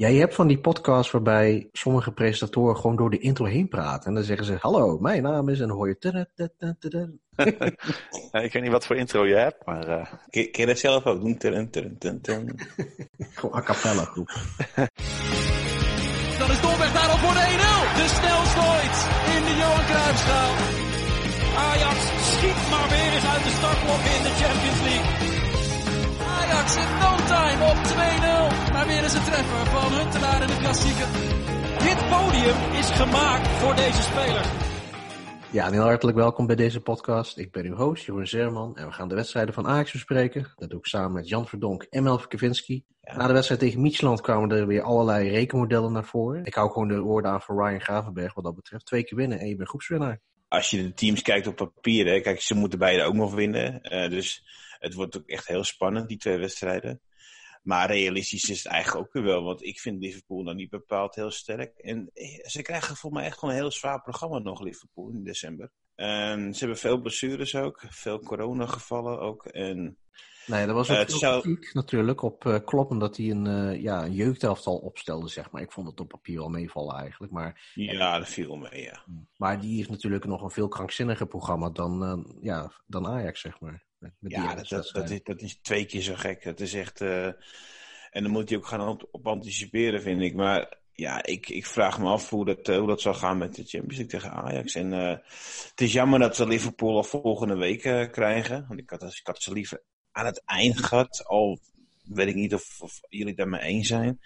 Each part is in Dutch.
Ja, je hebt van die podcasts waarbij sommige presentatoren gewoon door de intro heen praten. En dan zeggen ze, hallo, mijn naam is, en dan hoor je... ik weet niet wat voor intro je hebt, maar... Uh... Kun, je dat zelf ook doen? gewoon a cappella groep. Dan is Dolberg daar al voor de 1-0. De snelste ooit in de Johan Cruijffschaal. Ajax schiet maar weer eens uit de startblokken in de Champions League. Ajax in no time op 2-0. Maar weer eens een treffer van Huntelaar in de klassieker. Dit podium is gemaakt voor deze spelers. Ja, en heel hartelijk welkom bij deze podcast. Ik ben uw host, Jeroen Zerman. En we gaan de wedstrijden van Ajax bespreken. Dat doe ik samen met Jan Verdonk en Melvin Kavinski. Na de wedstrijd tegen Micheland kwamen er weer allerlei rekenmodellen naar voren. Ik hou gewoon de woorden aan voor Ryan Gravenberg wat dat betreft. Twee keer winnen en je bent groepswinnaar. Als je de teams kijkt op papier, hè, kijk, ze moeten beide ook nog winnen. Uh, dus het wordt ook echt heel spannend, die twee wedstrijden. Maar realistisch is het eigenlijk ook weer wel. Want ik vind Liverpool dan niet bepaald heel sterk. En eh, ze krijgen voor mij echt gewoon een heel zwaar programma nog, Liverpool, in december. En ze hebben veel blessures ook. Veel coronagevallen ook. En Nee, dat was ook uh, veel zou... kritiek natuurlijk op uh, Klopp, omdat hij een, uh, ja, een jeugdelftal opstelde, zeg maar. Ik vond het op papier wel meevallen eigenlijk. Maar, ja, dat viel mee, ja. Maar die heeft natuurlijk nog een veel krankzinniger programma dan, ja, dan Ajax, zeg maar. Met, met ja, dat, dat, dat, is, dat is twee keer zo gek. Dat is echt... en dan moet hij ook gaan op, op, anticiperen, vind ik. Maar ja, ik, ik vraag me af hoe dat, hoe dat zal gaan met de Champions League tegen Ajax. En het is jammer dat ze Liverpool al volgende week krijgen. Want ik had, ik had ze liever aan het eind gehad. Al weet ik niet of, of jullie daarmee eens zijn.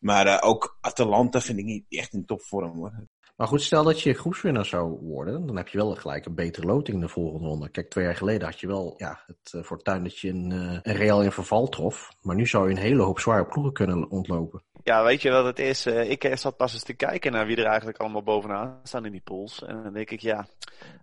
Maar ook Atalanta vind ik niet echt in topvorm hoor. Maar goed, stel dat je groepswinnaar zou worden, dan heb je wel gelijk een betere loting in de volgende ronde. Kijk, twee jaar geleden had je wel ja, het uh, fortuin dat je een, uh, een Real in verval trof. Maar nu zou je een hele hoop zware ploegen kunnen ontlopen. Ja, weet je wat het is? Uh, ik zat pas eens te kijken naar wie er eigenlijk allemaal bovenaan staan in die pools. En dan denk ik, ja,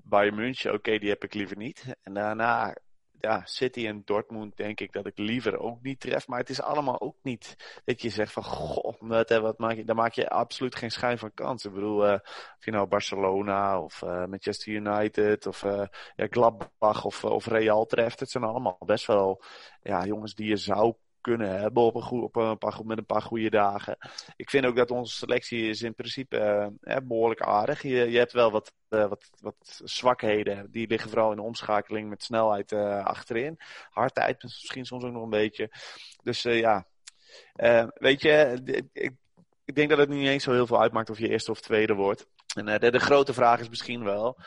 Bayern München, oké, die heb ik liever niet. En daarna ja, City en Dortmund denk ik dat ik liever ook niet tref. Maar het is allemaal ook niet dat je zegt van, goh, wat, wat maak je, daar maak je absoluut geen schijn van kans. Ik bedoel, uh, of je nou Barcelona of uh, Manchester United of uh, ja, Gladbach of, of Real treft. Het zijn allemaal best wel ja, jongens die je zou kunnen hebben op een, goed, op een paar, met een paar goede dagen. Ik vind ook dat onze selectie is in principe uh, behoorlijk aardig. Je, je hebt wel wat, uh, wat, wat zwakheden. Die liggen vooral in de omschakeling met snelheid uh, achterin. Hardheid misschien soms ook nog een beetje. Dus ja, weet je, ik, ik denk dat het niet eens zo heel veel uitmaakt of je eerste of tweede wordt. En uh, de, grote vraag is misschien wel,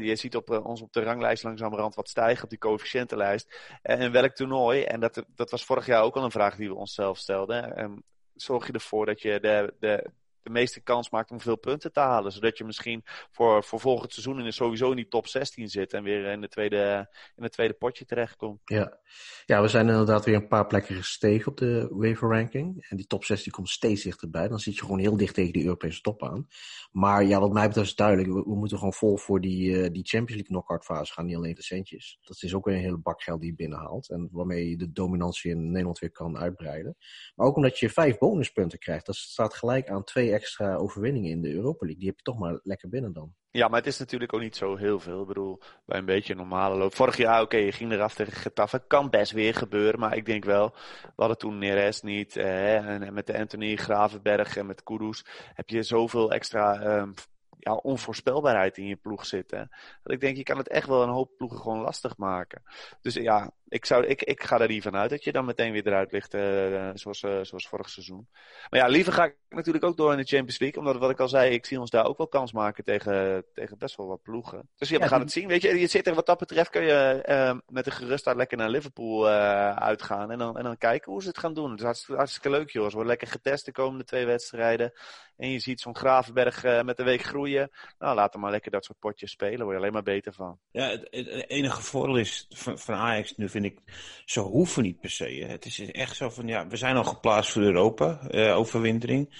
je ziet op, uh, ons op de ranglijst langzamerhand wat stijgen, op die coëfficiëntenlijst. En in welk toernooi, en dat, dat was vorig jaar ook al een vraag die we onszelf stelden, um, zorg je ervoor dat je de, de, de meeste kans maakt om veel punten te halen. Zodat je misschien voor, volgend seizoen in, sowieso in die top 16 zit en weer in, de tweede, in het tweede potje terechtkomt. Ja. ja, we zijn inderdaad weer een paar plekken gestegen op de waiver ranking. En die top 16 komt steeds dichterbij. Dan zit je gewoon heel dicht tegen die Europese top aan. Maar ja, wat mij betreft is duidelijk. We, moeten gewoon vol voor die, uh, die Champions League knockout fase gaan. Niet alleen de centjes. Dat is ook weer een hele bak geld die je binnenhaalt. En waarmee je de dominantie in Nederland weer kan uitbreiden. Maar ook omdat je vijf bonuspunten krijgt. Dat staat gelijk aan twee extra overwinningen in de Europa League. Die heb je toch maar lekker binnen dan. Ja, maar het is natuurlijk ook niet zo heel veel. Ik bedoel, bij een beetje normale loop. Vorig jaar, oké, je ging eraf tegen Getafe. Kan best weer gebeuren, maar ik denk wel... We hadden toen Neres niet. Eh, en met de Anthony Gravenberg en met Kudus... heb je zoveel extra... Um, ja, onvoorspelbaarheid in je ploeg zitten. Dat ik denk, je kan het echt wel een hoop ploegen gewoon lastig maken. Dus ja, ik, zou, ik, ik ga er niet vanuit dat je dan meteen weer eruit ligt, uh, zoals, uh, zoals vorig seizoen. Maar ja, liever ga ik natuurlijk ook door in de Champions League. Omdat, wat ik al zei, ik zie ons daar ook wel kans maken tegen, tegen best wel wat ploegen. Dus ja, we gaan het zien. Weet je, je zit er, wat dat betreft kun je uh, met een gerustheid lekker naar Liverpool uitgaan. En dan, en dan kijken hoe ze het gaan doen. Het is hartstikke, hartstikke leuk, joh. Ze worden lekker getest de komende twee wedstrijden. En je ziet zo'n Gravenberg met de week groeien. Nou, laat hem maar lekker dat soort potjes spelen. Word je alleen maar beter van. Ja, het, het enige voordeel is van, van Ajax nu vind ik, ze hoeven niet per se. Hè. Het is echt zo van, ja, we zijn al geplaatst voor Europa, uh, overwintering.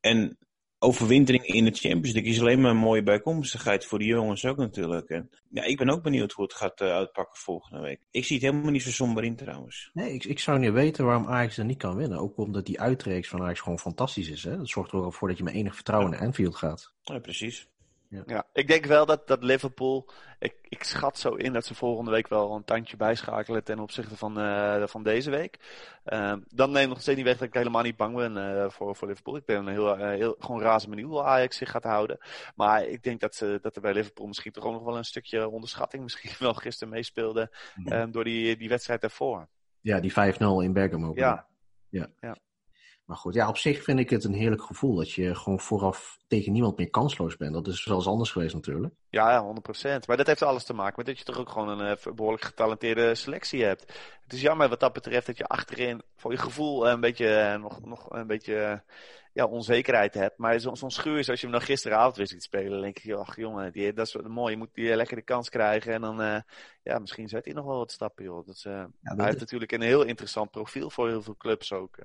En overwintering in de Champions League is alleen maar een mooie bijkomstigheid voor de jongens ook natuurlijk. En ja, ik ben ook benieuwd hoe het gaat uh, uitpakken volgende week. Ik zie het helemaal niet zo somber in trouwens. Nee, ik, ik zou niet weten waarom Ajax er niet kan winnen. Ook omdat die uitreeks van Ajax gewoon fantastisch is. Hè? Dat zorgt er ook voor dat je met enig vertrouwen naar Anfield gaat. Ja, precies. Ja. ja. ik denk wel dat, dat Liverpool. Ik, ik schat zo in dat ze volgende week wel een tandje bijschakelen ten opzichte van, uh, van deze week. Uh, dan neemt nog steeds niet weg dat ik helemaal niet bang ben uh, voor, voor Liverpool. Ik ben heel, heel, gewoon razend benieuwd hoe Ajax zich gaat houden. Maar ik denk dat, ze, dat er bij Liverpool misschien toch ook nog wel een stukje onderschatting misschien wel gisteren meespeelde. Ja. door die, die wedstrijd daarvoor. Ja, die 5-0 in Bergamo. Ja. ja. ja. Maar goed, ja, op zich vind ik het een heerlijk gevoel dat je gewoon vooraf tegen niemand meer kansloos bent. Dat is wel eens anders geweest natuurlijk. Ja, 100%. Maar dat heeft alles te maken met dat je toch ook gewoon een uh, behoorlijk getalenteerde selectie hebt. Het is jammer wat dat betreft dat je achterin voor je gevoel een beetje, uh, nog, nog een beetje ja, onzekerheid hebt. Maar zo'n zo schuur zoals je hem dan gisteravond wist te spelen, dan denk je, ach jongen, die, dat is mooi. Je moet die lekker de kans krijgen en dan, uh, ja, misschien zet hij nog wel wat stappen, joh. Dat, ja, dat hij heeft natuurlijk een heel interessant profiel voor heel veel clubs ook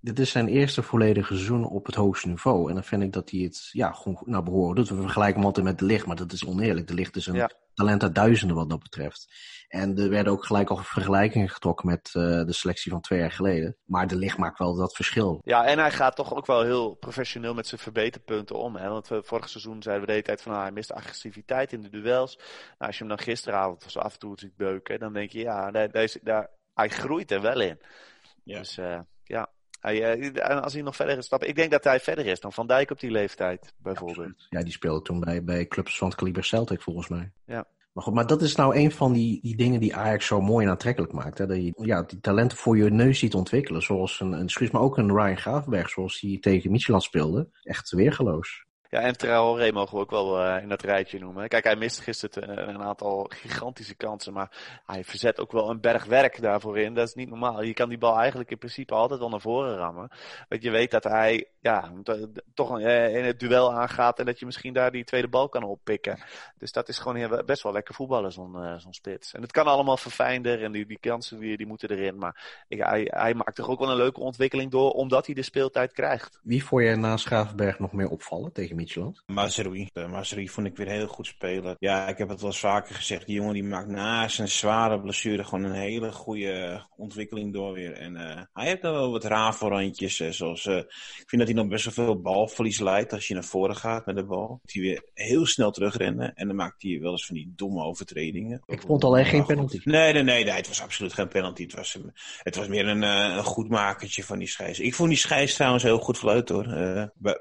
dit is zijn eerste volledige seizoen op het hoogste niveau. En dan vind ik dat hij het ja, gewoon naar behoren doet. We vergelijken hem altijd met De Licht, maar dat is oneerlijk. De Licht is een talent uit duizenden wat dat betreft. En er werden ook gelijk al vergelijkingen getrokken met uh, de selectie van twee jaar geleden. Maar De Licht maakt wel dat verschil. Ja, en hij gaat toch ook wel heel professioneel met zijn verbeterpunten om. Hè? Want we, vorig seizoen zeiden we de hele tijd van... Nou, hij mist agressiviteit in de duels. Nou, als je hem dan gisteravond zo af en toe ziet beuken... dan denk je, ja, daar, daar, daar, hij groeit er wel in. Ja. Dus uh, ja, hij, uh, als hij nog verder is stappen. Ik denk dat hij verder is dan Van Dijk op die leeftijd, bijvoorbeeld. Ja, die speelde toen bij, bij clubs van het kaliber Celtic, volgens mij. Ja. Maar goed, maar dat is nou een van die, die dingen die Ajax zo mooi en aantrekkelijk maakt. Hè? Dat je ja, die talenten voor je neus ziet ontwikkelen. Zoals een, een maar ook een Ryan Gravenberg, zoals hij tegen Micheland speelde. Echt weergeloos. Ja, en Traoré mogen we ook wel uh, in dat rijtje noemen. Kijk, hij miste gisteren een aantal gigantische kansen, maar hij verzet ook wel een berg werk daarvoor in. Dat is niet normaal. Je kan die bal eigenlijk in principe altijd wel naar voren rammen. Want je weet dat hij ja, toch uh, in het duel aangaat en dat je misschien daar die tweede bal kan oppikken. Dus dat is gewoon best wel lekker voetballen, zo'n uh, spits. En het kan allemaal verfijnder en die, die kansen die, die moeten erin. Maar hij, hij maakt toch ook wel een leuke ontwikkeling door, omdat hij de speeltijd krijgt. Wie voor je na Schavenberg nog meer opvallen tegen Midtjylland? Mazerui. Mazerui vond ik weer heel goed spelen. Ja, ik heb het wel eens vaker gezegd. Die jongen die maakt na zijn zware blessure gewoon een hele goede ontwikkeling door weer. En uh, hij heeft dan wel wat rafelrandjes. Uh, zoals, uh, ik vind dat hij nog best wel veel balverlies leidt als je naar voren gaat met de bal. Dat hij weer heel snel terugrennen. En dan maakt hij wel eens van die domme overtredingen. Ik vond alleen geen penalty. Nee, nee, nee, nee, Het was absoluut geen penalty. Het was, het was meer een, een goed makertje van die scheids. Ik vond die scheids trouwens heel goed fluit hoor.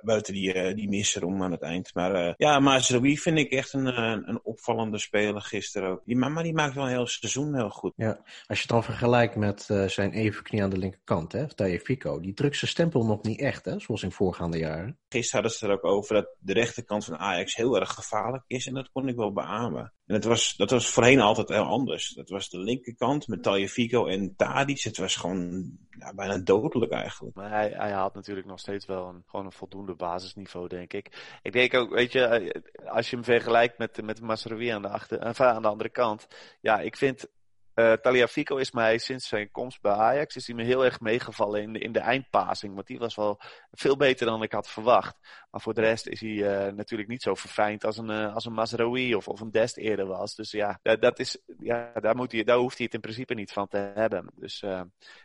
buiten die, die misser om aan het eind. Maar uh, ja, Mazraoui vind ik echt een, een, een, opvallende speler gisteren ook. Die, maar die maakt wel een heel seizoen heel goed. Ja, als je het dan vergelijkt met uh, zijn evenknie aan de linkerkant, hè, Taje Fico, die drukt zijn stempel nog niet echt, hè, zoals in voorgaande jaren. Gisteren hadden ze er ook over dat de rechterkant van Ajax heel erg gevaarlijk is en dat kon ik wel beamen. En dat was, dat was voorheen altijd heel anders. Dat was de linkerkant met Fico en Tadic. Het was gewoon ja, bijna dodelijk eigenlijk. Maar hij, hij natuurlijk nog steeds wel een, gewoon een voldoende basisniveau, denk ik. Ik denk ook, weet je, eh, als je hem vergelijkt met, met Masrowi aan de, achter, aan de andere kant. Ja, ik vind uh, Taliafico is mij sinds zijn komst bij Ajax is hij me heel erg meegevallen in de, in de eindpasing. Want die was wel veel beter dan ik had verwacht. Maar voor de rest is hij uh, natuurlijk niet zo verfijnd als een, uh, als een Mazraoui of, of een Dest eerder was. Dus ja, dat, is, ja daar, moet hij, daar hoeft hij het in principe niet van te hebben. Dus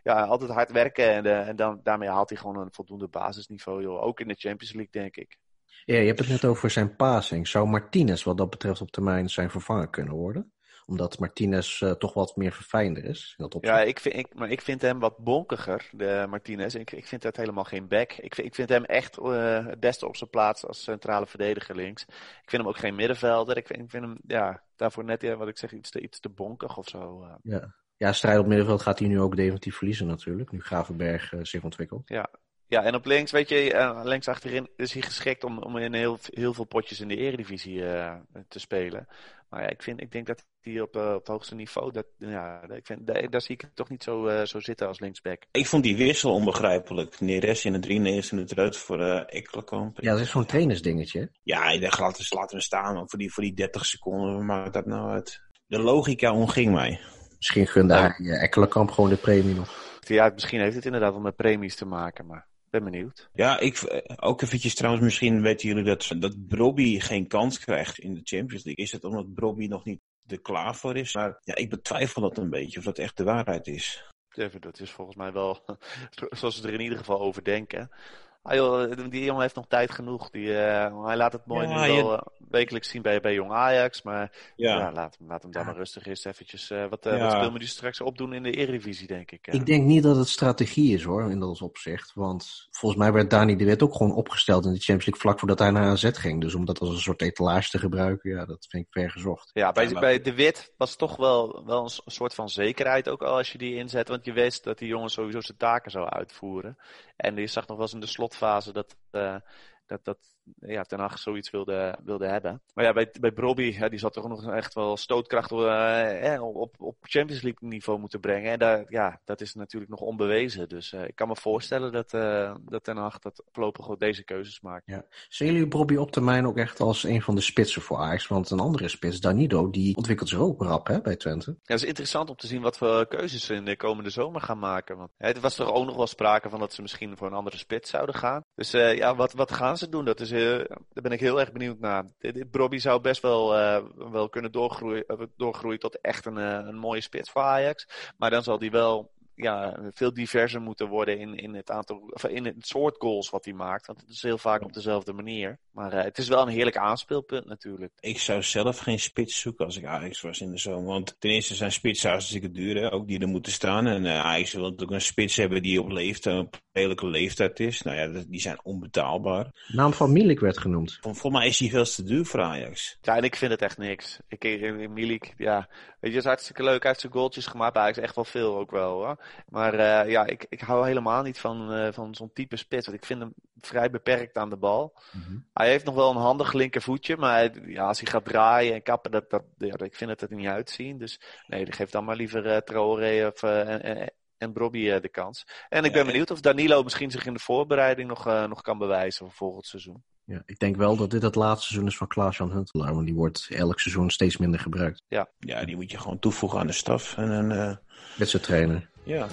ja, altijd hard werken en, en dan, daarmee haalt hij gewoon een voldoende basisniveau. Ook in de Champions League, denk ik. Ja, je hebt het net over zijn passing. Zou Martinez wat dat betreft op termijn zijn vervanger kunnen worden? Omdat Martinez uh, toch wat meer verfijnder is. ja, ik vind, ik, maar ik vind hem wat bonkiger, de Martinez. Ik, ik vind dat helemaal geen back. Ik, ik vind hem echt uh, het beste op zijn plaats als centrale verdediger links. Ik vind hem ook geen middenvelder. Ik vind, ik vind hem ja, daarvoor net, ja, wat ik zeg, iets te, iets te bonkig of zo. Uh. Ja. ja, strijd op middenveld gaat hij nu ook definitief verliezen natuurlijk. Nu Gravenberg zich ontwikkelt. Ja, ja, en op links, weet je, uh, links achterin is hij geschikt om, om in heel, heel veel potjes in de eredivisie uh, te spelen. Maar ja, ik, vind, ik denk dat hij op, uh, op het hoogste niveau, dat, ja, ik vind, daar, daar zie ik het toch niet zo, zo zitten als linksback. Ik vond die wissel onbegrijpelijk. Neres in de 93 minuten eruit voor uh, Ekkelenkamp. Ja, dat is zo'n trainersdingetje. Ja, ik dacht, laten we, laten we staan voor die, voor die 30 seconden. maakt dat nou uit? De logica ontging mij. Misschien gunde hij Ekkelenkamp gewoon de premie nog. Ja, misschien heeft het inderdaad wel met premies te maken, maar ben benieuwd. Ja, ik, ook eventjes trouwens, misschien weten jullie dat, dat Brobby geen kans krijgt in de Champions League. Is het omdat Brobby nog niet er klaar voor is? Maar ja, ik betwijfel dat een beetje, of dat echt de waarheid is. Even, dat is volgens mij wel zoals ze er in ieder geval over denken. Ah, joh, die jongen heeft nog tijd genoeg. Die, uh, hij laat het mooi Ja, nu je- wel eh, wekelijks zien bij, bij Jong Ajax. Maar ja. Ja, laat, hem- laat hem dan maar rustig eerst eventjes... eh, wat, eh Ja. wat speel me die straks opdoen in de Eredivisie, denk ik. Ik denk niet dat het strategie is hoor, in dat opzicht. Want volgens mij werd Dani de Wit ook gewoon opgesteld in de Champions League vlak voordat hij naar AZ ging. Dus om dat als een soort etalage te gebruiken, ja, dat vind ik ver gezocht. Ja, bij, Ja, maar- bij De Wit was toch wel, wel een soort van zekerheid ook al als je die inzet. Want je wist dat die jongen sowieso zijn taken zou uitvoeren. En je zag nog wel eens in de dat, eh, dat, dat ja, Ten Hag zoiets wilde, wilde hebben. Maar ja, bij, bij Brobby, ja, die zat toch nog echt wel stootkracht eh, eh, op, op Champions League niveau moeten brengen. En daar, ja, dat is natuurlijk nog onbewezen. Dus eh, ik kan me voorstellen dat, eh, dat Ten Hag dat voorlopig gewoon deze keuzes maakt. Zien jullie Bobby op termijn ook echt als een van de spitsen voor Ajax? Want een andere spits, Danido, die ontwikkelt zich ook rap hè, bij Twente. Ja, het is interessant om te zien wat voor keuzes ze in de komende zomer gaan maken. Want hè, er was toch ook nog wel sprake van dat ze misschien voor een andere spits zouden gaan. Dus ja, wat, wat gaan ze doen? Dat is, eh, daar ben ik heel erg benieuwd naar. Dit, dit zou best wel, eh, wel kunnen doorgroeien, eh, doorgroeien tot echt een, een mooie spits voor Ajax. Maar dan zal die wel ja, veel diverser moeten worden in, in, het aantal, of in het soort goals wat hij maakt. Want het is heel vaak op dezelfde manier. Maar eh, het is wel een heerlijk aanspeelpunt natuurlijk. ik zou zelf geen spits zoeken als ik Ajax was in de zomer. Want ten eerste zijn spitsen hartstikke duur, hè, ook die er moeten staan. En eh, Ajax wil natuurlijk een spits hebben die op leeftijd, op redelijke leeftijd is. Nou ja, die zijn onbetaalbaar. Naam van Milik werd genoemd. Vol- Volgens mij is hij veel te duur voor Ajax. Ja, en ik vind het echt niks. Ik, ik, Milik, ja, weet je, is hartstikke leuk. Hij heeft zijn goaltjes gemaakt. Bij Ajax echt wel veel ook wel, hoor. Maar eh, ja, ik, ik hou helemaal niet van, eh, van zo'n type spits. Want ik vind hem vrij beperkt aan de bal. Hij heeft nog wel een handig linkervoetje. Maar hij- ja, als hij gaat draaien en kappen, dat, dat, ja, ik vind het er niet uitzien. Dus nee, geef dan maar liever eh Traoré of, en, en, en Brobby de kans. En ik Ja, ben benieuwd of Danilo misschien zich in de voorbereiding nog, nog kan bewijzen voor volgend seizoen. Ja, ik denk wel dat dit het laatste seizoen is van Klaas-Jan Huntelaar. Want die wordt elk seizoen steeds minder gebruikt. Ja, die moet je gewoon toevoegen aan de staf. En, dan, eh, Met zijn trainer. ja.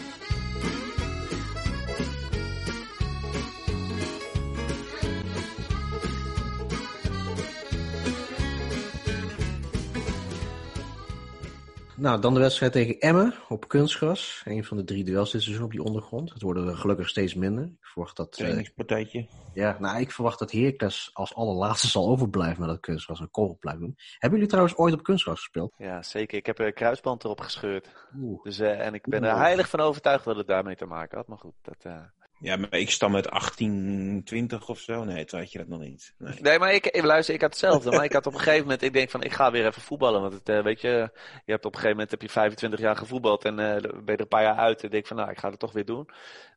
Nou, dan de wedstrijd tegen Emmen op kunstgras. Een van de drie duels dit seizoen op die ondergrond. Het worden er gelukkig steeds minder. Ik verwacht dat, eh, trainingspartijtje. ja, nou, ik verwacht dat Heracles als allerlaatste zal overblijven met dat kunstgras en korrel blijven doen. Hebben jullie trouwens ooit op kunstgras gespeeld? Ja, zeker. Ik heb een kruisband erop gescheurd. Oeh. Dus, eh, en ik ben er heilig van overtuigd dat het daarmee te maken had. Maar goed, dat... Ja, maar ik stam met 1820 of zo. Nee, toen had je dat nog niet. Nee. Nee, maar ik, luister, ik had hetzelfde. maar ik had op een gegeven moment, ik denk van, ik ga weer even voetballen. Want het, eh, weet je, je hebt op een gegeven moment heb je 25 jaar gevoetbald en eh, ben je er een paar jaar uit. En ik denk van, nou, ik ga het toch weer doen.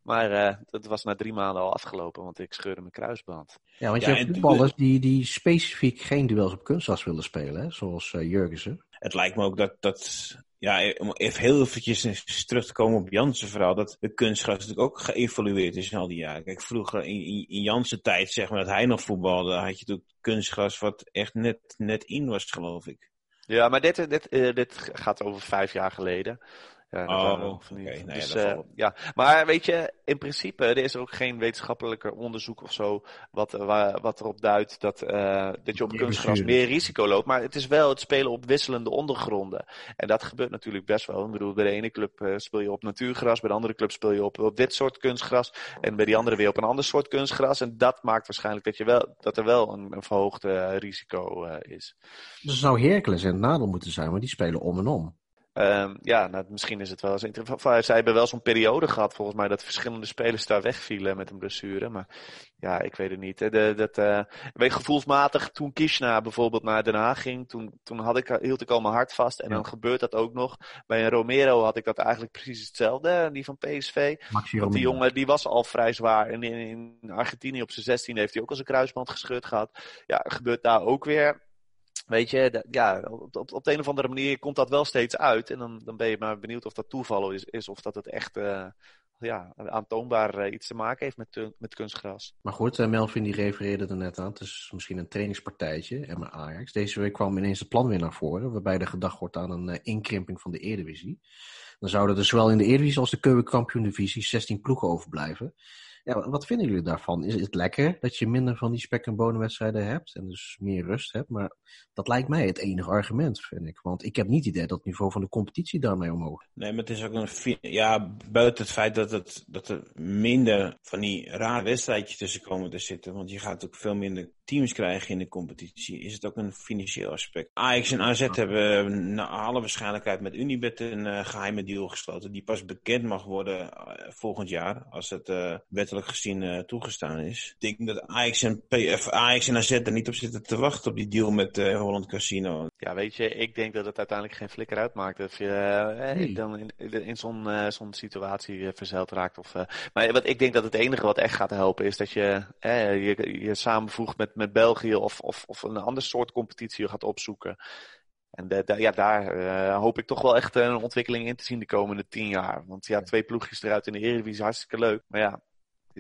Maar eh dat was na drie maanden al afgelopen, want ik scheurde mijn kruisband. Ja, want Ja, je hebt voetballers die, die specifiek geen duels op kunstgras willen spelen, hè? zoals eh Jurgensen. Het lijkt me ook dat, dat ja, om even heel eventjes terug te komen op Jansen verhaal, dat de kunstgras natuurlijk ook geëvolueerd is in al die jaren. Kijk, vroeger in, in, in Jansen tijd, zeg maar, dat hij nog voetbalde, had je natuurlijk kunstgras wat echt net, net in was, geloof ik. Ja, maar dit, dit, eh, dit gaat over vijf jaar geleden. Ja, Oh, oké. Dus, eh, ja. Maar weet je, in principe, er is ook geen wetenschappelijke onderzoek of zo wat, eh, waar, wat erop duidt dat, eh, dat je op kunstgras meer risico loopt. Maar het is wel het spelen op wisselende ondergronden. En dat gebeurt natuurlijk best wel. Ik bedoel, bij de ene club speel je op natuurgras, bij de andere club speel je op, op dit soort kunstgras. En bij die andere weer op een ander soort kunstgras. En dat maakt waarschijnlijk dat, je wel, dat er wel een, een verhoogd risico eh, is. Dus zou Heracles in het nadeel moeten zijn, maar die spelen om en om. Ehm, ja, nou, misschien is het wel eens interessant. Zij hebben wel zo'n periode gehad, volgens mij, dat verschillende spelers daar wegvielen met een blessure. Maar ja, ik weet het niet. Hè. De, dat, eh, weet, gevoelsmatig, toen Kishna bijvoorbeeld naar Den Haag ging, toen, toen had ik, hield ik al mijn hart vast. En Ja. dan gebeurt dat ook nog. Bij een Romero had ik dat eigenlijk precies hetzelfde, die van PSV. Want die jongen die was al vrij zwaar. En in, in Argentinië op zijn 16 heeft hij ook al zijn kruisband gescheurd gehad. Ja, gebeurt daar ook weer. Weet je, ja, op, op, op de een of andere manier komt dat wel steeds uit. En dan, dan ben je maar benieuwd of dat toeval is, is of dat het echt eh, ja, aantoonbaar eh, iets te maken heeft met, tu- met kunstgras. Maar goed, eh, Melvin die refereerde er net aan. Het is misschien een trainingspartijtje, Emma Ajax. Deze week kwam ineens het plan weer naar voren, waarbij er gedacht wordt aan een eh, inkrimping van de Eredivisie. Dan zouden er zowel in de Eredivisie als de keukenkampioen-divisie 16 ploegen overblijven. Ja, wat vinden jullie daarvan? Is het lekker dat je minder van die spek- en bonenwedstrijden hebt en dus meer rust hebt? Maar dat lijkt mij het enige argument, vind ik. Want ik heb niet het idee dat het niveau van de competitie daarmee omhoog Nee, maar het is ook een... Ja, buiten het feit dat, het, dat er minder van die rare wedstrijdjes tussen komen te zitten. Want je gaat ook veel minder teams krijgen in de competitie. Is het ook een financieel aspect. Ajax en AZ hebben naar alle waarschijnlijkheid met Unibet een uh, geheime deal gesloten. Die pas bekend mag worden uh, volgend jaar. Als het uh, wettelijk gezien toegestaan is. Ik denk dat Ajax en, PF, Ajax en AZ er niet op zitten te wachten op die deal met Holland Casino. Ja, weet je, ik denk dat het uiteindelijk geen flikker uitmaakt. Of je nee. dan in, in zo'n zo'n situatie verzeild raakt. Of, maar wat ik denk dat het enige wat echt gaat helpen is dat je je, je samenvoegt met, met België of, of, of een ander soort competitie gaat opzoeken. En de, de, ja, daar uh, hoop ik toch wel echt een ontwikkeling in te zien de komende tien jaar. Want ja, twee ploegjes eruit in de Eredivisie, hartstikke leuk. Maar ja,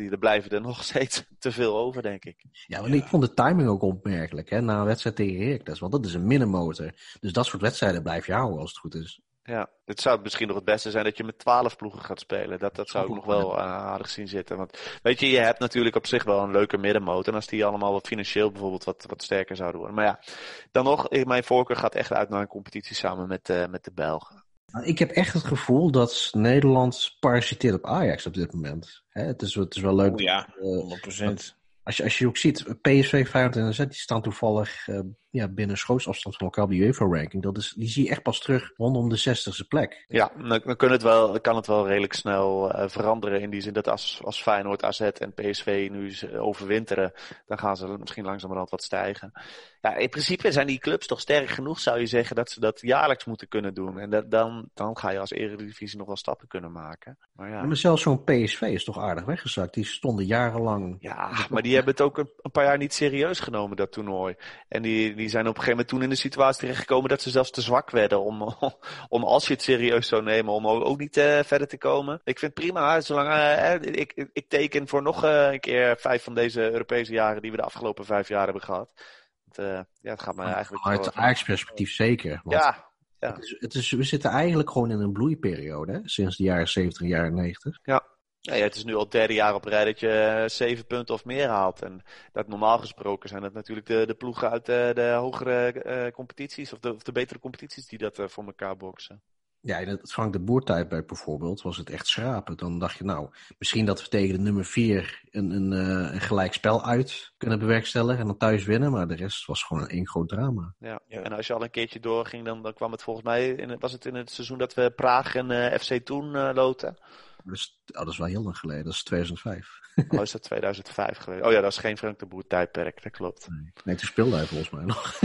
er blijven er nog steeds te veel over, denk ik. Ja, want ik vond de timing ook opmerkelijk, hè, na een wedstrijd tegen Heracles. Want dat is een middenmotor. Dus dat soort wedstrijden blijf je houden als het goed is. Ja, het zou misschien nog het beste zijn dat je met twaalf ploegen gaat spelen. Dat, dat zou ik nog wel uh, aardig zien zitten. Want weet je, je hebt natuurlijk op zich wel een leuke middenmotor. En als die allemaal wat financieel bijvoorbeeld wat, wat sterker zouden worden. Maar ja, dan nog, mijn voorkeur gaat echt uit naar een competitie samen met, uh, met de Belgen. Ik heb echt het gevoel dat Nederland parasiteert op Ajax op dit moment. Hè, het, is, het is wel leuk. Oh ja, 100%. Als je, als je ook ziet, PSV, Feyenoord en AZ, die staan toevallig uh, ja, binnen schootsafstand van elkaar op die UEFA-ranking. Dat is, die zie je echt pas terug rondom de 60ste plek. Ja, dan, dan kan, het wel, kan het wel redelijk snel uh, veranderen. In die zin dat als, als Feyenoord, AZ en PSV nu overwinteren, dan gaan ze misschien langzamerhand wat stijgen. Ja, in principe zijn die clubs toch sterk genoeg, zou je zeggen, dat ze dat jaarlijks moeten kunnen doen. En dat, dan, dan ga je als Eredivisie nog wel stappen kunnen maken. Maar, ja. ja maar zelfs zo'n PSV is toch aardig weggezakt. Die stonden jarenlang... Ja, maar die hebben het ook een, een paar jaar niet serieus genomen, dat toernooi. En die, die zijn op een gegeven moment toen in de situatie terechtgekomen dat ze zelfs te zwak werden om, om als je het serieus zou nemen, om ook niet uh, verder te komen. Ik vind het prima, zolang uh, ik, ik, teken voor nog uh, een keer vijf van deze Europese jaren die we de afgelopen vijf jaar hebben gehad. Het, ja, het gaat me eigenlijk... Uit Ajax-perspectief zeker. Want ja, ja. Het is, het is, we zitten eigenlijk gewoon in een bloeiperiode, hè? sinds de jaren 70 en jaren 90. Ja. Ja, het is nu al het derde jaar op rij dat je zeven punten of meer haalt. En dat normaal gesproken zijn dat natuurlijk de, de ploegen uit de, de hogere uh, competities, of de, of de betere competities, die dat uh, voor elkaar boksen. Ja, in het Frank de Boer-tijdperk bijvoorbeeld was het echt schrapen. Dan dacht je, nou, misschien dat we tegen de nummer vier een, een, uh, een gelijk spel uit kunnen bewerkstelligen en dan thuis winnen. Maar de rest was gewoon een één groot drama. Ja, ja. en als je al een keertje doorging, dan, dan kwam het volgens mij, in, was het in het seizoen dat we Praag en FC Toen loten. Dus, oh, dat is wel heel lang geleden, dat is 2005. Oh, is dat 2005 geweest? Oh ja, dat is geen Frank de Boer tijdperk, dat klopt. Nee, nee toen speelde hij volgens mij nog.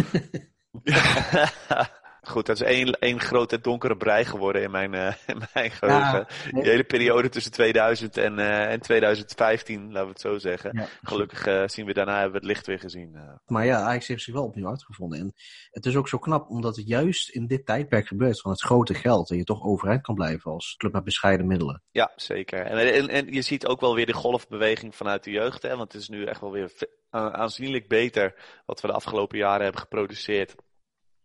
Goed, dat is één, één grote donkere brei geworden in mijn, uh, in mijn geheugen. Ja, nee. Die hele periode tussen 2000 en, uh, en 2015, laten we het zo zeggen. Ja, Gelukkig uh, zien we daarna hebben we het licht weer gezien. Maar ja, Ajax heeft zich wel opnieuw uitgevonden. En het is ook zo knap, omdat het juist in dit tijdperk gebeurt van het grote geld. En je toch overeind kan blijven als club met bescheiden middelen. Ja, zeker. En, en, en je ziet ook wel weer de golfbeweging vanuit de jeugd. Hè? Want het is nu echt wel weer aanzienlijk beter wat we de afgelopen jaren hebben geproduceerd.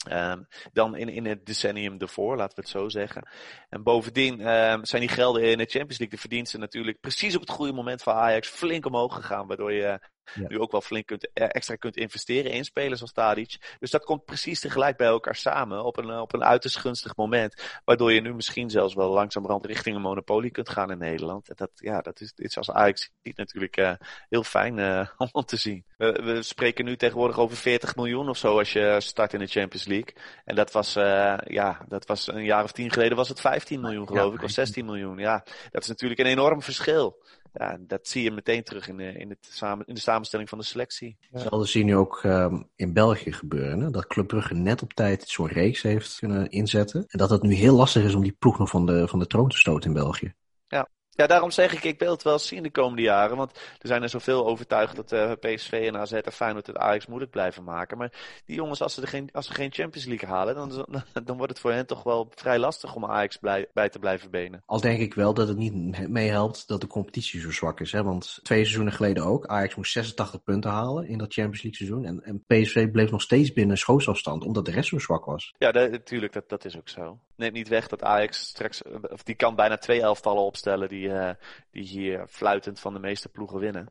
Um, dan in, in het decennium ervoor, laten we het zo zeggen. En bovendien um, zijn die gelden in de Champions League, de verdiensten natuurlijk precies op het goede moment van Ajax flink omhoog gegaan. Waardoor je ja. nu ook wel flink kunt, extra kunt investeren in spelers als Tadic. Dus dat komt precies tegelijk bij elkaar samen op een, op een uiterst gunstig moment. Waardoor je nu misschien zelfs wel langzamerhand richting een monopolie kunt gaan in Nederland. En dat, ja, dat is iets als Ajax ziet natuurlijk uh, heel fijn uh, om te zien. We, we, spreken nu tegenwoordig over 40 miljoen of zo als je start in de Champions League. En dat was, uh, ja, dat was een jaar of tien geleden was het 15 miljoen geloof ja, ik, of 16 miljoen. Ja, dat is natuurlijk een enorm verschil ja, dat zie je meteen terug in de, in het samen, in de samenstelling van de selectie. Hetzelfde zien nu ook um, in België gebeuren. Hè? Dat Club Brugge net op tijd zo'n reeks heeft kunnen inzetten. En dat het nu heel lastig is om die ploeg nog van de, van de troon te stoten in België. Ja, daarom zeg ik, ik wil het wel zien de komende jaren. Want er zijn er zoveel overtuigd dat uh, PSV en AZ en Feyenoord het Ajax moeilijk blijven maken. Maar die jongens, als ze, er geen, als ze geen Champions League halen, dan, dan wordt het voor hen toch wel vrij lastig om Ajax blij, bij te blijven benen. Al denk ik wel dat het niet meehelpt dat de competitie zo zwak is. Hè? Want twee seizoenen geleden ook, Ajax moest 86 punten halen in dat Champions League seizoen. En, en PSV bleef nog steeds binnen schootsafstand, omdat de rest zo zwak was. Ja, natuurlijk, dat, dat is ook zo. Neemt niet weg dat Ajax straks, of die kan bijna twee elftallen opstellen die die, die hier fluitend van de meeste ploegen winnen.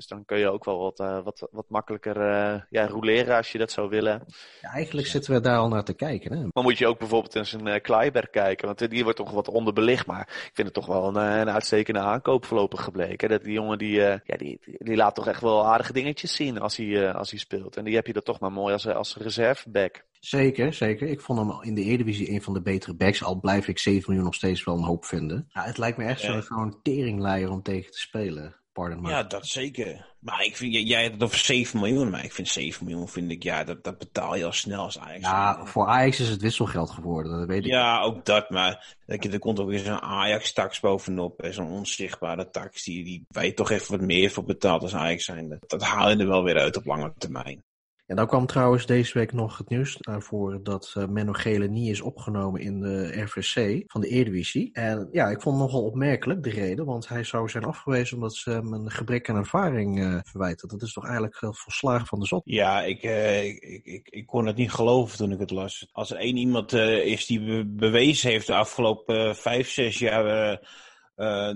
Dus dan kun je ook wel wat, uh, wat, wat makkelijker uh, ja, roleren als je dat zou willen. Ja, eigenlijk zitten we daar al naar te kijken. Hè? Dan moet je ook bijvoorbeeld eens een uh, Kleiberg kijken. Want die wordt toch wat onderbelicht. Maar ik vind het toch wel een, een uitstekende aankoop voorlopig gebleken. Dat die jongen die, ja, die, die laat toch echt wel aardige dingetjes zien als hij, als hij speelt. En die heb je er toch maar mooi als, als reserveback. Zeker, zeker. Ik vond hem in de Eredivisie een van de betere backs. Al blijf ik 7 miljoen nog steeds wel een hoop vinden. Ja, het lijkt me echt ja. zo'n teringleier om tegen te spelen. Pardon, maar. Ja, dat zeker. Maar ik vind, jij hebt het over 7 miljoen, maar ik vind 7 miljoen, vind ik, ja, dat, dat betaal je al snel als Ajax. Ja, voor Ajax is het wisselgeld geworden, dat weet ik. Ja, ook dat, maar dat je, er komt ook weer zo'n Ajax-tax bovenop, zo'n onzichtbare tax, die, die, je toch even wat meer voor betaalt als Ajax zijnde. Dat haal je er wel weer uit op lange termijn. En dan kwam trouwens deze week nog het nieuws naar voren dat uh, Menno Gele niet is opgenomen in de RVC van de Eredivisie. En ja, ik vond nogal opmerkelijk de reden, want hij zou zijn afgewezen omdat ze hem een gebrek aan ervaring uh, verwijten. Dat is toch eigenlijk volslagen van de zot? Ja, ik, uh, ik, ik, ik, kon het niet geloven toen ik het las. Als er één iemand is die be bewezen heeft de afgelopen vijf, zes jaar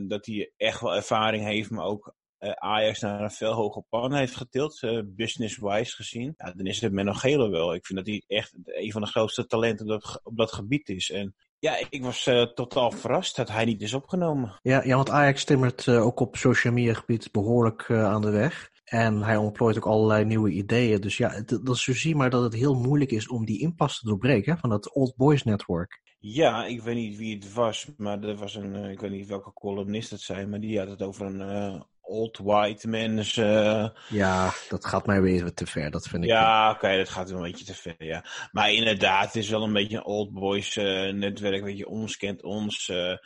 dat hij echt wel ervaring heeft, maar ook Ajax naar een veel hoger pan heeft getild, uh, business-wise gezien, ja, dan is het Menno Gele wel. Ik vind dat hij echt een van de grootste talenten op dat, op dat gebied is. En ja, ik was uh, totaal verrast dat hij niet is opgenomen. Ja, ja want Ajax timmert uh, ook op social media gebied behoorlijk aan de weg. En hij ontplooit ook allerlei nieuwe ideeën. Dus ja, dat is zo zie maar dat het heel moeilijk is om die inpas te doorbreken van dat Old Boys Network. Ja, ik weet niet wie het was, maar er was een, ik weet niet welke columnist het zijn, maar die had het over een old white mensen. Ja, dat gaat mij weer te ver, dat vind ik. Ja, oké, okay, dat gaat een beetje te ver, ja. Maar inderdaad, het is wel een beetje een old boys uh, netwerk, weet je, ons kent ons. Uh,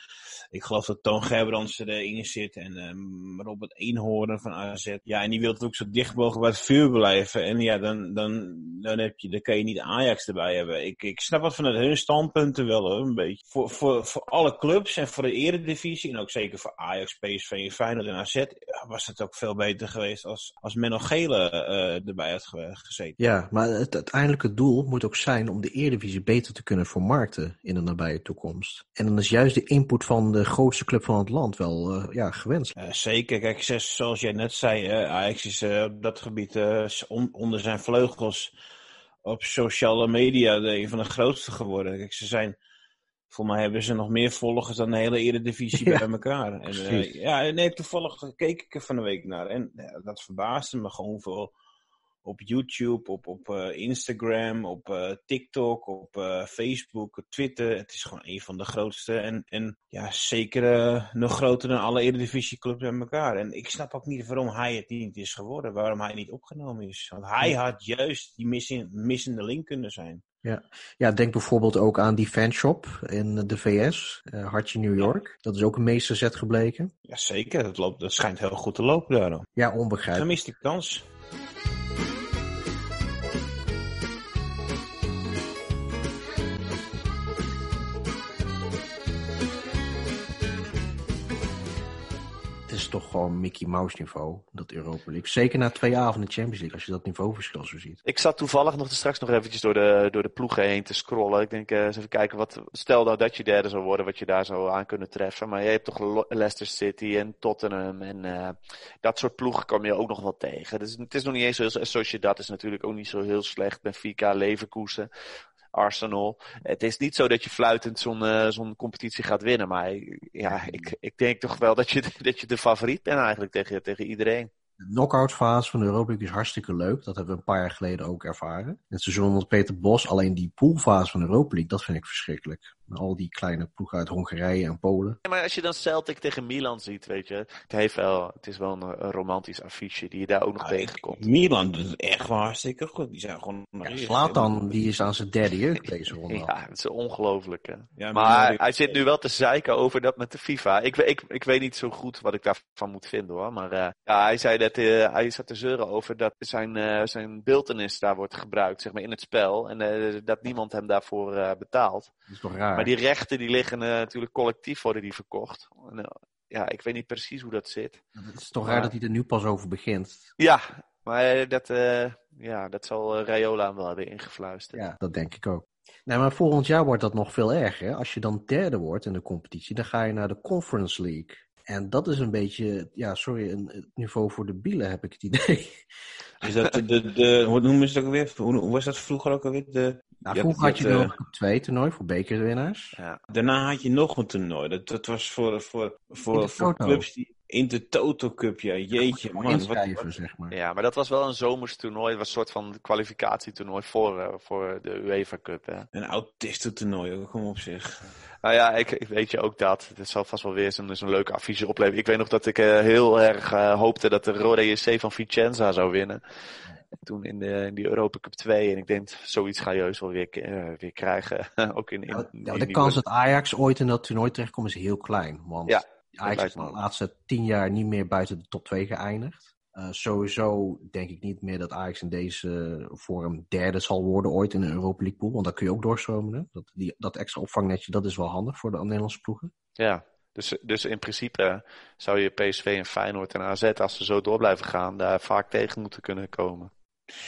ik geloof dat Toon Gerbrands erin zit en um, Robert Eenhoorn van AZ. Ja, en die wil ook zo dicht mogelijk bij het vuur blijven. En ja, dan, dan, dan, heb je, dan kan je niet Ajax erbij hebben. Ik, ik snap wat vanuit hun standpunten wel hoor, een beetje. Voor, voor, voor alle clubs en voor de eredivisie en ook zeker voor Ajax, PSV, Feyenoord en AZ was het ook veel beter geweest als, als Menno Gele uh, erbij had gezeten. Ja, maar het uiteindelijke doel moet ook zijn om de Eredivisie beter te kunnen vermarkten in de nabije toekomst. En dan is juist de input van de grootste club van het land wel uh, ja, gewenst. Uh, zeker, kijk, zoals jij net zei, Ajax is op dat gebied on, onder zijn vleugels op sociale media de, een van de grootste geworden. Kijk, ze zijn voor mij hebben ze nog meer volgers dan de hele Eredivisie ja, bij elkaar. En, uh, ja, nee, toevallig keek ik er van de week naar. En dat verbaasde me gewoon veel. Op YouTube, op, op uh, Instagram, op uh, TikTok, op Facebook, Twitter. Het is gewoon een van de grootste. En, en ja, zeker nog groter dan alle Eredivisie-clubs bij elkaar. En ik snap ook niet waarom hij het niet is geworden. Waarom hij niet opgenomen is. Want hij had juist die missende link kunnen zijn. Ja. ja, denk bijvoorbeeld ook aan die fanshop in de VS, uh, Hartje New York. Dat is ook een meesterzet gebleken. Jazeker, dat, loopt, dat schijnt heel goed te lopen daar. Ja, onbegrijpelijk. Gemist die toch gewoon Mickey Mouse niveau, dat Europa League. Zeker na twee avonden Champions League, als je dat niveauverschil zo ziet. Ik zat toevallig nog straks nog eventjes door de, door de ploegen heen te scrollen. Ik denk, uh, eens even kijken, wat, stel nou dat je derde zou worden, wat je daar zou aan kunnen treffen. Maar je hebt toch Leicester City en Tottenham en uh, dat soort ploegen kom je ook nog wel tegen. Dus het is nog niet eens zo, je dat is natuurlijk ook niet zo heel slecht. Benfica, Leverkusen. Arsenal. Het is niet zo dat je fluitend zo'n uh, zo'n competitie gaat winnen. Maar ja, ik, ik denk toch wel dat je, dat je de favoriet bent eigenlijk tegen, tegen iedereen. De knockout fase van de Europa League is hartstikke leuk. Dat hebben we een paar jaar geleden ook ervaren. Het seizoen onder Peter Bos, alleen die poolfase van de Europa League, dat vind ik verschrikkelijk. Al die kleine ploegen uit Hongarije en Polen. Ja, maar als je dan Celtic tegen Milan ziet, weet je. Het, heeft wel, het is wel een, een romantisch affiche die je daar ook nog ah, tegenkomt. Milan doet het echt wel hartstikke goed. Die zijn gewoon... Ja, Slatan, die is aan zijn derde jeugd deze ronde. ja, het is ongelooflijk. Hè? Ja, maar hij zit nu wel te zeiken over dat met de FIFA. Ik, ik, ik weet niet zo goed wat ik daarvan moet vinden hoor. Maar uh, ja, hij zei dat uh, hij zat te zeuren over dat zijn, uh, zijn beeldenis daar wordt gebruikt zeg maar, in het spel. En dat niemand hem daarvoor betaalt. Dat is toch raar? Maar die rechten die liggen uh, natuurlijk collectief worden die verkocht. En, uh, ja, ik weet niet precies hoe dat zit. Het is toch maar... raar dat hij er nu pas over begint. Ja, maar dat, uh, ja, dat zal Rayola hem wel hebben ingefluisterd. Ja, dat denk ik ook. Nee, maar volgend jaar wordt dat nog veel erger. Als je dan derde wordt in de competitie, dan ga je naar de Conference League. En dat is een beetje, ja, sorry, een, het niveau voor de bielen heb ik het idee. Is dat de, de, de hoe noemen ze ook alweer? Hoe, hoe was dat vroeger ook alweer? De, Nou, vroeger had je nog een twee toernooi voor bekerwinnaars. Ja. daarna had je nog een toernooi. Dat, dat was voor, voor, voor, clubs die... In de Toto Cup, ja. Jeetje, Gewoon man. Wat, zeg maar. ja, maar dat was wel een zomers toernooi. Het was een soort van kwalificatietoernooi voor, eh, voor de UEFA Cup. Hè. een autistentoernooi, ook, kom op zich. Nou ja, ik, ik weet je ook dat. Het zal vast wel weer zo'n zo'n leuke affiche opleveren. Ik weet nog dat ik eh, heel erg eh, hoopte dat de Rode JC van Vicenza zou winnen. Toen in, de, in die Europa Cup 2. En ik denk, zoiets ga je heus wel weer, eh, weer krijgen. ook in, de kans dat Ajax ooit in dat toernooi terechtkomt is heel klein. Want Ja, Ajax is de laatste tien jaar niet meer buiten de top 2 geëindigd. Eh, sowieso denk ik niet meer dat Ajax in deze vorm derde zal worden ooit in een Europa League pool. Want dan kun je ook doorstromen. Hè? Dat, die, dat extra opvangnetje, dat is wel handig voor de Nederlandse ploegen. Ja, dus, dus in principe zou je PSV en Feyenoord en AZ, als ze zo door blijven gaan, daar vaak tegen moeten kunnen komen.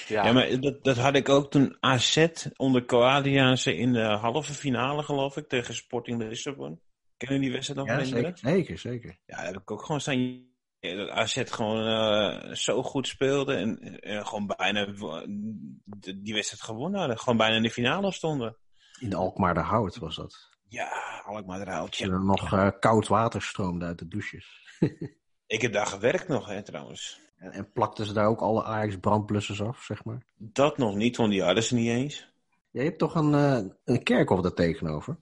Ja, maar dat, dat had ik ook toen AZ onder Coadiaanse in de halve finale, geloof ik, tegen Sporting Lissabon. Kennen die wedstrijd nog Ja, zeker, zeker, zeker. Ja, heb ik ook gewoon staan. ja, Dat AZ gewoon eh, zo goed speelde en, en gewoon bijna die wedstrijd gewonnen hadden. Gewoon bijna in de finale stonden. In de Alkmaar de Hout was dat. Ja, Alkmaar eruit. En Ja. er nog eh, koud water stroomde uit de douches. Ik heb daar gewerkt nog, hè, trouwens. En, en plakten ze daar ook alle Ajax brandblussers af, zeg maar. Dat nog niet, want die hadden ze niet eens. Ja, je hebt toch een, eh een kerkhof daar tegenover?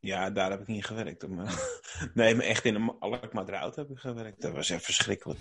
Ja, daar heb ik niet gewerkt. Maar... Nee, maar echt in de Alkmaar heb ik gewerkt. Dat was echt verschrikkelijk.